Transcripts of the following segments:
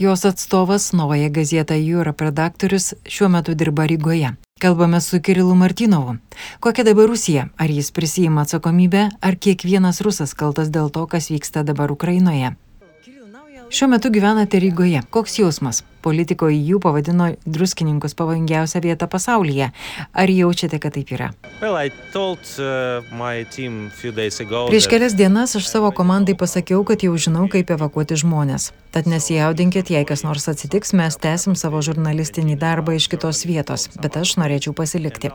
Jos atstovas Novaja Gazeta Europe redaktorius šiuo metu dirba Rygoje. Kalbame su Kirilu Martinovu. Kokia dabar Rusija? Ar jis prisijima atsakomybę, ar kiekvienas rusas kaltas dėl to, kas vyksta dabar Ukrainoje? Šiuo metu gyvenate Rygoje. Koks jausmas? Politikoje jų pavadino druskininkus pavojingiausią vietą pasaulyje. Ar jaučiate, kad taip yra? Well, told, uh, Prieš kelias dienas aš savo komandai pasakiau, kad jau žinau, kaip evakuoti žmonės. Tad nesijaudinkit, jei kas nors atsitiks, mes tęsim savo žurnalistinį darbą iš kitos vietos, bet aš norėčiau pasilikti.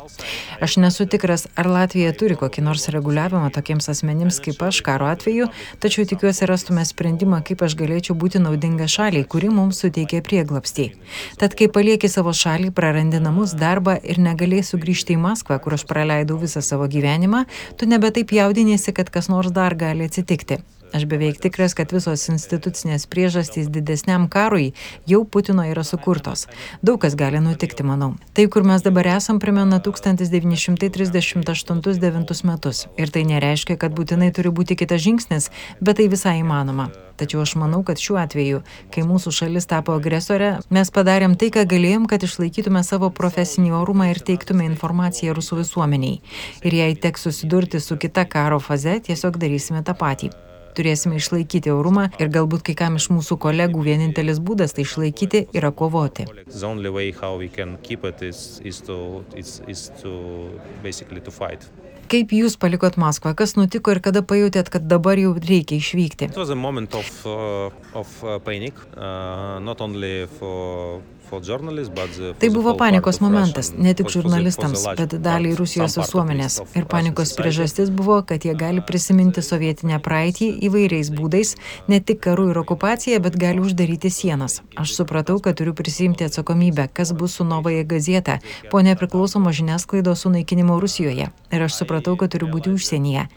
Aš nesu tikras, ar Latvija turi kokį nors reguliavimą tokiems asmenims kaip aš karo atveju, tačiau tikiuosi rastume sprendimą, kaip aš galėčiau būti naudinga šaliai, kuri mums suteikė prieglapstį. Tad kai palieki savo šalį, prarandi namus, darbą ir negalėjai sugrįžti į Maskvą, kur aš praleidau visą savo gyvenimą, tu nebe taip jaudinėsi, kad kas nors dar gali atsitikti. Aš beveik tikras, kad visos institucinės priežastys didesniam karui jau Putino yra sukurtos. Daug kas gali nutikti, manau. Tai, kur mes dabar esam, primena 1938-9 metus. Ir tai nereiškia, kad būtinai turi būti kitas žingsnis, bet tai visai įmanoma. Tačiau aš manau, kad šiuo atveju, kai mūsų šalis tapo agresorė, mes padarėm tai, ką galėjom, kad išlaikytume savo profesinį orumą ir teiktume informaciją rusų visuomeniai. Ir jei teks susidurti su kita karo faze, tiesiog darysime tą patį turėsime išlaikyti orumą ir galbūt kai kam iš mūsų kolegų vienintelis būdas tai išlaikyti yra kovoti. Kaip jūs palikot Maskvą, kas nutiko ir kada pajutėt, kad dabar jau reikia išvykti? Of, uh, of uh, panic, uh, Tai buvo panikos momentas, ne tik žurnalistams, bet daliai Rusijos visuomenės. Ir panikos priežastis buvo, kad jie gali prisiminti sovietinę praeitį įvairiais būdais, ne tik karų ir okupaciją, bet gali uždaryti sienas. Aš supratau, kad turiu prisimti atsakomybę, kas bus su Novaja Gazeta po nepriklausomo žiniasklaidos sunaikinimo Rusijoje. Ir aš supratau, kad turiu būti užsienyje.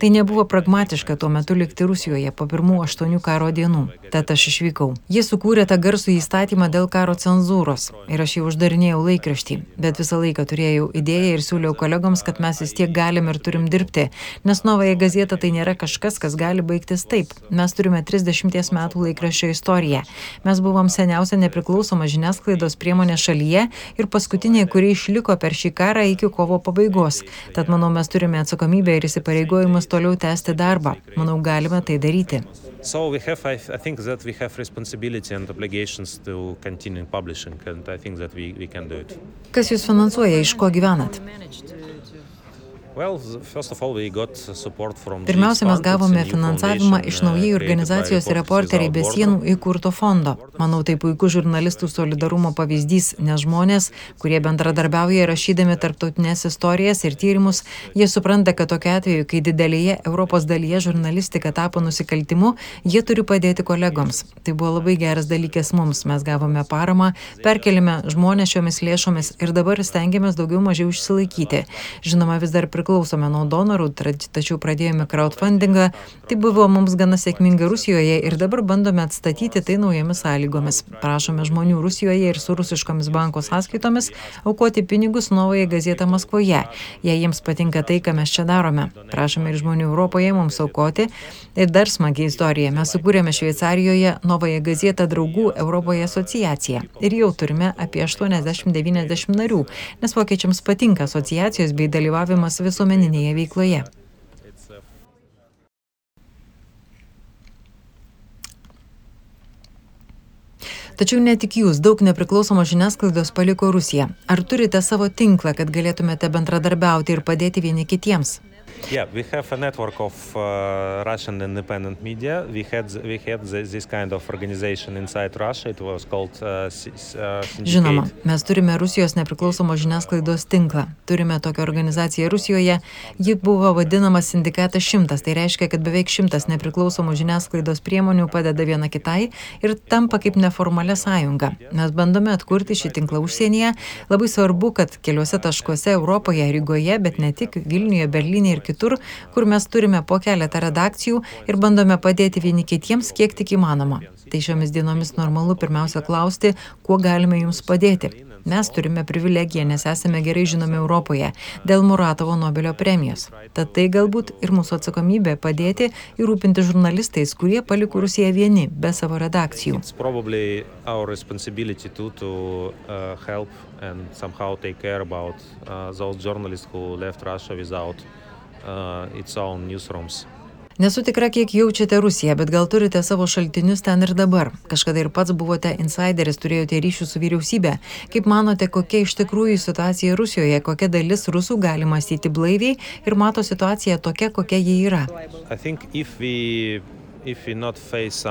Tai nebuvo pragmatiška tuo metu likti Rusijoje po pirmų aštuonių karo dienų. Tad aš išvykau. Jie sukūrė tą garsų įstatymą dėl karo cenzūros cenzūros ir aš jau uždarinėjau laikraštį, bet visą laiką turėjau idėją ir siūliau kolegoms, kad mes vis tiek galim ir turim dirbti, nes Novaja Gazeta tai nėra kažkas, kas gali baigtis taip. Mes turime 30 metų laikraščio istoriją. Mes buvom seniausia nepriklausoma žiniasklaidos priemonė šalyje ir paskutinė, kuri išliko per šį karą iki kovo pabaigos. Tad manau, mes turime atsakomybę ir įsipareigojimus toliau tęsti darbą. Manau, galime tai daryti. So we have, I, I think that we have responsibility and obligations to continue publishing, and I think that we, we can do it. Kas jūs finansuoja, iš ko gyvenat? Pirmiausia, mes gavome finansavimą iš naujai uh, organizacijos reporteriai be sienų įkurto fondo. Manau, tai puikus žurnalistų solidarumo pavyzdys, nes žmonės, kurie bendradarbiauja rašydami tarptautinės istorijas ir tyrimus, jie supranta, kad tokia atveju, kai didelėje Europos dalyje žurnalistika tapo nusikaltimu, jie turi padėti kolegoms. Tai buvo labai geras dalykas mums. Mes gavome paramą, perkelime žmonės šiomis lėšomis ir dabar stengiamės daugiau mažiau išsilaikyti. Žinoma, vis dar priklausome priklausome nuo donorų, tačiau pradėjome crowdfundingą. Tai buvo mums gana sėkminga Rusijoje ir dabar bandome atstatyti tai naujomis sąlygomis. Prašome žmonių Rusijoje ir su rusiškomis banko sąskaitomis aukoti pinigus Novoje gazetą Maskvoje, jei jiems patinka tai, ką mes čia darome. Prašome ir žmonių Europoje mums aukoti. Ir dar smagi istorija. Mes sukūrėme Šveicarijoje Novoje gazetą draugų Europoje asociaciją. Ir jau turime apie 80-90 narių, nes vokiečiams patinka asociacijos bei dalyvavimas vis visuomeninėje veikloje. Tačiau ne tik jūs, daug nepriklausomos žiniasklaidos paliko Rusiją. Ar turite savo tinklą, kad galėtumėte bendradarbiauti ir padėti vieni kitiems? Yeah, we have a network of uh, Russian independent media. We had we had this kind of organization inside Russia. It was called uh, uh, Žinoma, mes turime Rusijos nepriklausomos žiniasklaidos tinklą. Turime tokią organizaciją Rusijoje. Ji buvo vadinama sindikatas šimtas. Tai reiškia, kad beveik šimtas nepriklausomų žiniasklaidos priemonių padeda viena kitai ir tampa kaip neformalia sąjunga. Mes bandome atkurti šį tinklą užsienyje. Labai svarbu, kad keliuose taškuose Europoje, Rygoje, bet ne tik Vilniuje, Berlyne ir kitur, kur mes turime po keletą redakcijų ir bandome padėti vieni kitiems, kiek tik įmanoma. Tai šiomis dienomis normalu pirmiausia klausti, kuo galime jums padėti. Mes turime privilegiją, nes esame gerai žinomi Europoje dėl Muratovo Nobelio premijos. Tad tai galbūt ir mūsų atsakomybė padėti ir rūpinti žurnalistais, kurie paliko Rusiją vieni, be savo redakcijų. and somehow take care about uh, those journalists who left Russia without uh, its own newsrooms. Nesu tikra, kiek jaučiate Rusiją, bet gal turite savo šaltinius ten ir dabar. Kažkada ir pats buvote insideris, turėjote ryšių su vyriausybė. Kaip manote, kokia iš tikrųjų situacija Rusijoje, kokia dalis rusų gali mąstyti blaiviai ir mato situaciją tokia, kokia ji yra? If we, if we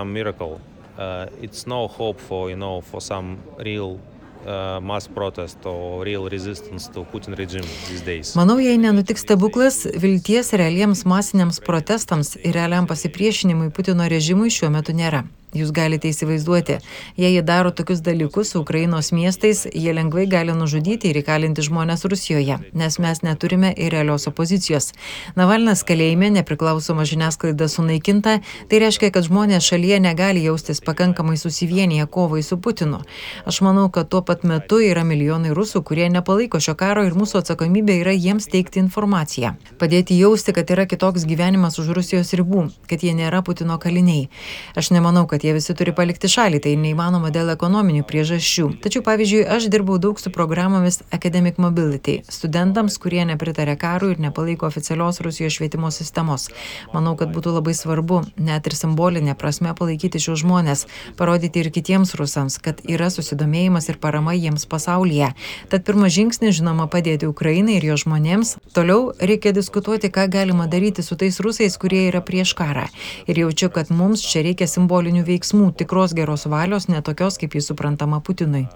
miracle, uh, it's no hope for, you know, for some real Uh, mass protest or real resistance to Putin regime these days. Manau, jei nenutiks stebuklas, vilties realiems masiniams protestams ir realiam pasipriešinimui Putino režimui šiuo metu nėra. Jūs galite įsivaizduoti, jei jie daro tokius dalykus su Ukrainos miestais, jie lengvai gali nužudyti ir įkalinti žmonės Rusijoje, nes mes neturime ir realios opozicijos. Navalnas kalėjime, nepriklausoma žiniasklaida sunaikinta, tai reiškia, kad žmonės šalyje negali jaustis pakankamai susivienyje kovai su Putinu. Aš manau, kad tuo pat metu yra milijonai rusų, kurie nepalaiko šio karo ir mūsų atsakomybė yra jiems teikti informaciją. Padėti jausti, kad yra kitoks gyvenimas už Rusijos ribų, kad jie nėra Putino kaliniai. Aš nemanau, kad jie visi turi palikti šalį, tai neįmanoma dėl ekonominių priežasčių. Tačiau, pavyzdžiui, aš dirbau daug su programomis Academic Mobility, studentams, kurie nepritarė karui ir nepalaiko oficialios Rusijos švietimo sistemos. Manau, kad būtų labai svarbu, net ir simbolinė prasme, palaikyti šios žmonės, parodyti ir kitiems rusams, kad yra susidomėjimas ir parama jiems pasaulyje. Tad pirmas žingsnis, žinoma, padėti Ukrainai ir jo žmonėms. Toliau reikia diskutuoti, ką galima daryti su tais rusais, kurie yra prieš karą. Ir jaučiu, kad mums čia reikia simbolinių veiksmų veiksmų, tikros geros valios, ne tokios, kaip jis suprantama Putinui.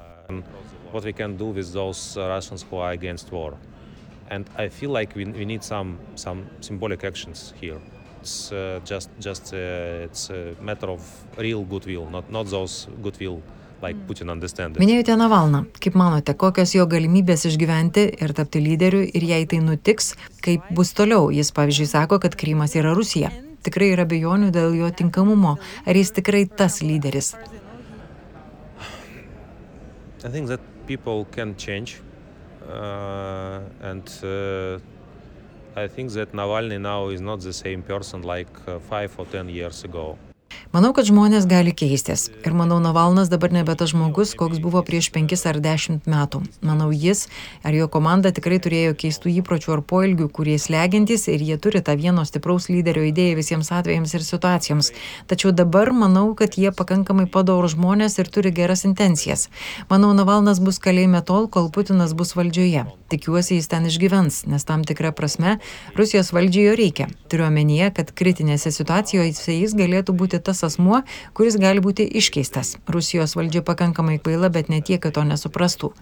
And I feel like we, we need some, some symbolic actions here. It's uh, just, just uh, it's a matter of real goodwill, not, not those goodwill like Putin understand. Minėjote Navalną. Kaip manote, kokios jo galimybės išgyventi ir tapti lyderiu ir jei tai nutiks, kaip bus toliau? Jis, pavyzdžiui, sako, kad Krymas yra Rusija tikrai yra abejonių dėl jo tinkamumo. Ar jis tikrai tas lyderis? I think that people can change. Uh, and uh, I think that Navalny now is not the same person like uh, five or ten years ago. Manau, kad žmonės gali keistis. Ir manau, Navalnas dabar nebe tas žmogus, koks buvo prieš penkis ar dešimt metų. Manau, jis ar jo komanda tikrai turėjo keistų įpročių ar poilgių, kurie slegiantis ir jie turi tą vieno stipraus lyderio idėją visiems atvejams ir situacijoms. Tačiau dabar manau, kad jie pakankamai padorų žmonės ir turi geras intencijas. Manau, Navalnas bus kalėjime tol, kol Putinas bus valdžioje. Tikiuosi, jis ten išgyvens, nes tam tikra prasme Rusijos valdžiai jo reikia. Turiu omenyje, kad kritinėse situacijose jis galėtų būti tas tas asmuo, kuris gali būti iškeistas. Rusijos valdžia pakankamai kvaila, bet ne tiek, kad to nesuprastų.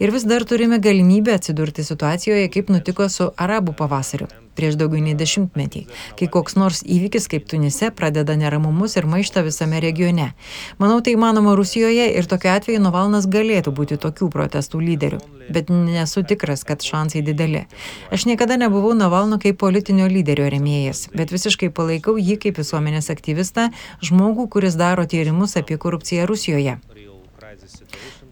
Ir vis dar turime galimybę atsidurti situacijoje, kaip nutiko su arabų pavasariu prieš daugiau nei dešimtmetį, kai koks nors įvykis kaip Tunise pradeda neramumus ir maištą visame regione. Manau, tai įmanoma Rusijoje ir tokiu atveju Navalnas galėtų būti tokių protestų lyderiu bet nesu tikras, kad šansai dideli. Aš niekada nebuvau Navalno kaip politinio lyderio remėjas, bet visiškai palaikau jį kaip visuomenės aktyvistą, žmogų, kuris daro tyrimus apie korupciją Rusijoje.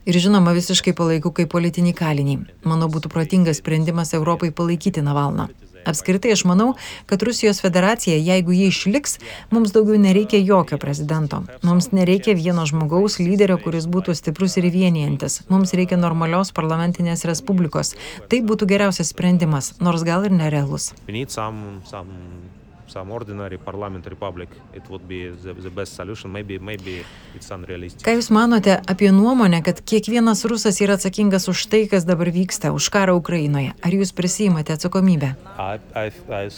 Ir žinoma, visiškai palaikau kaip politinį kalinį. Manau, būtų protingas sprendimas Europai palaikyti Navalną. Apskritai aš manau, kad Rusijos federacija, jeigu ji išliks, mums daugiau nereikia jokio prezidento. Mums nereikia vieno žmogaus lyderio, kuris būtų stiprus ir vienijantis. Mums reikia normalios parlamentinės respublikos. Tai būtų geriausias sprendimas, nors gal ir nerealus. Some, some some ordinary parliament republic, it would be the, the best solution. Maybe, maybe it's unrealistic. Ką Jūs manote apie nuomonę, kad kiekvienas rusas yra atsakingas už tai, kas dabar vyksta, už karą Ukrainoje? Ar Jūs prisijimate atsakomybę? I, I, I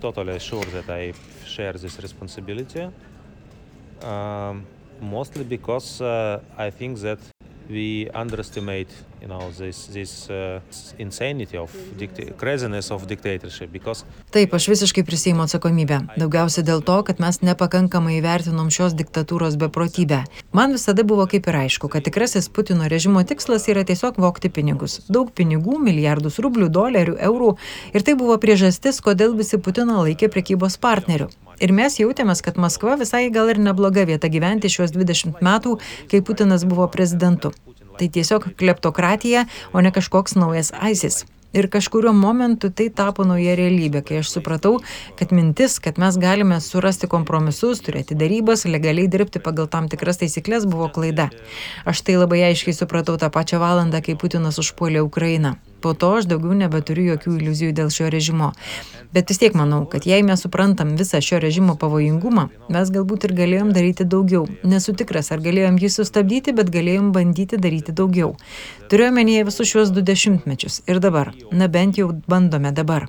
totally sure that I share this responsibility. Um, mostly because uh, I think that we underestimate you know this this uh, insanity of craziness of dictatorship because Taip, aš visiškai prisiimu atsakomybę. Daugiausia dėl to, kad mes nepakankamai įvertinom šios diktatūros beprotybę. Man visada buvo kaip ir aišku, kad tikrasis Putino režimo tikslas yra tiesiog vokti pinigus. Daug pinigų, milijardus rublių, dolerių, eurų. Ir tai buvo priežastis, kodėl visi Putiną laikė prekybos partneriu. Ir mes jautėmės, kad Maskva visai gal ir nebloga vieta gyventi šios 20 metų, kai Putinas buvo prezidentu. Tai tiesiog kleptokratija, o ne kažkoks naujas ISIS. Ir kažkuriuo momentu tai tapo nauja realybė, kai aš supratau, kad mintis, kad mes galime surasti kompromisus, turėti darybas, legaliai dirbti pagal tam tikras taisyklės buvo klaida. Aš tai labai aiškiai supratau tą pačią valandą, kai Putinas užpuolė Ukrainą. Po to aš daugiau nebeturiu jokių iliuzijų dėl šio režimo. Bet vis tiek manau, kad jei mes suprantam visą šio režimo pavojingumą, mes galbūt ir galėjom daryti daugiau. Nesu tikras, ar galėjom jį sustabdyti, bet galėjom bandyti daryti daugiau. Turiu omenyje visus šiuos du dešimtmečius. Ir dabar. Na bent jau bandome dabar.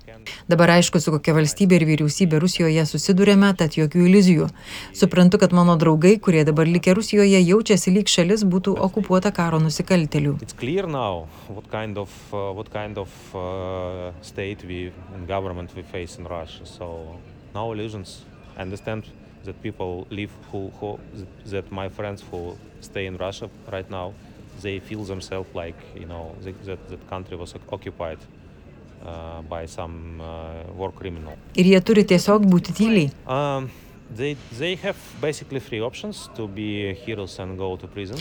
Dabar aišku, su kokia valstybė ir vyriausybė Rusijoje susidurėme, tad jokių iliuzijų. Suprantu, kad mano draugai, kurie dabar likę Rusijoje, jaučiasi lyg šalis būtų okupuota karo nusikaltelių. It's clear now what kind of uh, what kind of state we and government we face in Russia. So no illusions. I understand that people live who, who that my friends who stay in Russia right now, they feel themselves like you know that that, that country was occupied uh, by some uh, war criminal. Ir jie turi tiesiog būti tyliai. Um, they they have basically three options to be heroes and go to prison.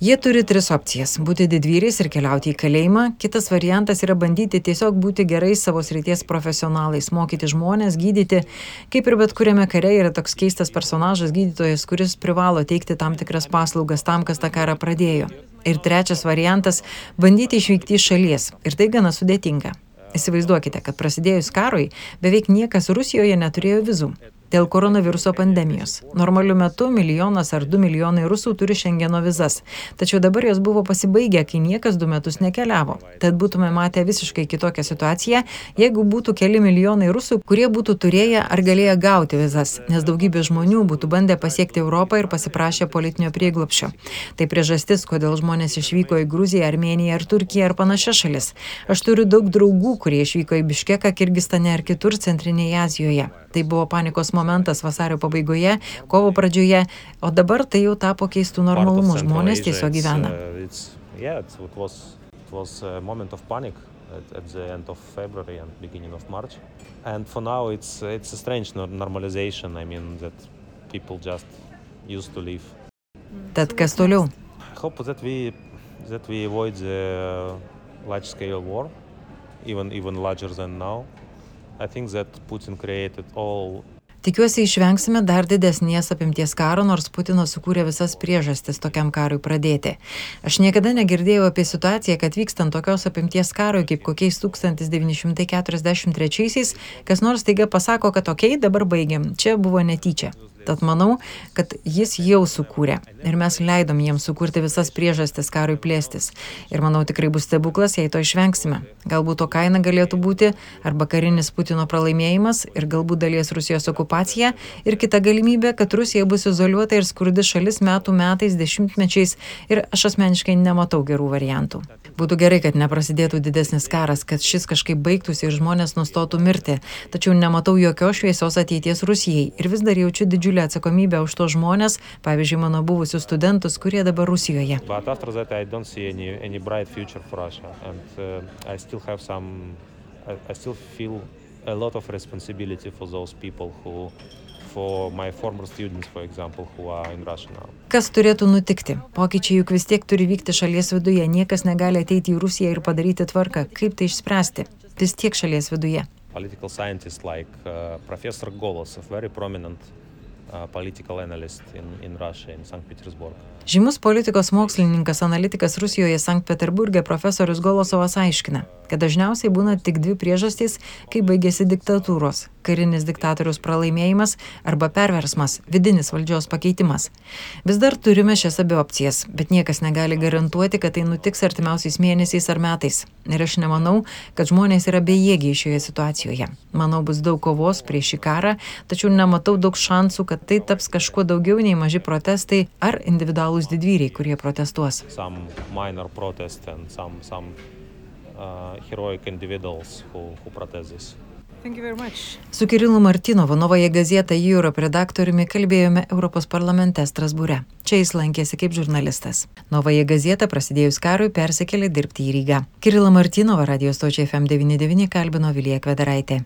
Jie turi tris opcijas - būti didvyriais ir keliauti į kalėjimą. Kitas variantas yra bandyti tiesiog būti gerais savo srities profesionalais, mokyti žmonės, gydyti. Kaip ir bet kuriame kare yra toks keistas personažas gydytojas, kuris privalo teikti tam tikras paslaugas tam, kas tą karą pradėjo. Ir trečias variantas - bandyti išvykti iš šalies. Ir tai gana sudėtinga. Įsivaizduokite, kad prasidėjus karui beveik niekas Rusijoje neturėjo vizų. Dėl koronaviruso pandemijos. Normaliu metu milijonas ar du milijonai rusų turi šengeno vizas. Tačiau dabar jos buvo pasibaigę, kai niekas du metus nekeliavo. Tad būtume matę visiškai kitokią situaciją, jeigu būtų keli milijonai rusų, kurie būtų turėję ar galėję gauti vizas, nes daugybė žmonių būtų bandę pasiekti Europą ir pasiprašę politinio prieglopščio. Tai priežastis, kodėl žmonės išvyko į Gruziją, Armėniją ar Turkiją ar panašias šalis. Aš turiu daug draugų, kurie išvyko į Biškeką, Kirgistane ar kitur Centrinėje Azijoje. Tai buvo panikos momentas vasario pabaigoje, kovo pradžioje, o dabar tai jau tapo keistų Central žmonės tiesiog gyvena. uh, it's, yeah, it's, it was it was a moment of panic at, at the end of February and beginning of March, and for now it's it's a strange nor- normalization. I mean that people just used to live. Tad kas toliau? Hope that we that we avoid the large scale war, even even larger than now. All Tikiuosi išvengsime dar didesnės apimties karo, nors Putinas sukūrė visas priežastis tokiam karui pradėti. Aš niekada negirdėjau apie situaciją, kad vykstant tokios apimties karui kaip kokiais 1943-aisiais, kas nors taiga pasako, kad okei, okay, dabar baigiam, čia buvo netyčia. Tad manau, kad jis jau sukūrė ir mes leidom jiems sukurti visas priežastis karui plėstis. Ir manau tikrai bus stebuklas, jei to išvengsime. Galbūt to kaina galėtų būti arba karinis Putino pralaimėjimas ir galbūt dalies Rusijos okupacija ir kita galimybė, kad Rusija bus izoliuota ir skurdi šalis metų metais, dešimtmečiais ir aš asmeniškai nematau gerų variantų. Būtų gerai, kad neprasidėtų didesnis karas, kad šis kažkaip baigtųsi ir žmonės nustotų mirti, tačiau nematau jokios šviesios ateities Rusijai ir vis dar jaučiu didžiulę atsakomybę už tos žmonės, pavyzdžiui, mano buvusius studentus, kurie dabar Rusijoje. I still feel a lot of responsibility for those people who, students, example. Kas turėtų nutikti? Pokyčiai juk vis tiek turi vykti šalies viduje, niekas negali ateiti į Rusiją ir padaryti tvarką. Kaip tai išspręsti? Vis tiek šalies viduje. Political scientists like uh, Professor Golosov, very prominent uh, in, in Russia, in. Žymus politikos mokslininkas, analitikas Rusijoje Sankt Peterburgė profesorius Golosovas aiškina, kad dažniausiai būna tik dvi priežastys, kai baigėsi diktatūros - karinis diktatorius pralaimėjimas arba perversmas - vidinis valdžios pakeitimas. Vis dar turime šias abi opcijas, bet niekas negali garantuoti, kad tai nutiks artimiausiais mėnesiais ar metais. Ir aš nemanau, kad žmonės yra bejėgiai šioje situacijoje. Manau, bus daug kovos prieš šį karą, tačiau nematau daug šansų, kad tai taps kažkuo daugiau nei maži protestai ar individualūs didvyriai, kurie protestuos. Some minor protest and some, some uh, heroic individuals who, who protest this. Su Kirilu Martinovu Novoje Gazeta Europe redaktoriumi kalbėjome Europos parlamente Strasbūre. Čia jis lankėsi kaip žurnalistas. Novoje Gazeta prasidėjus karui persikėlė dirbti į Rygą. Kirilą Martinovą radijos stočiai FM99 kalbino Vilija Kvedaraitė.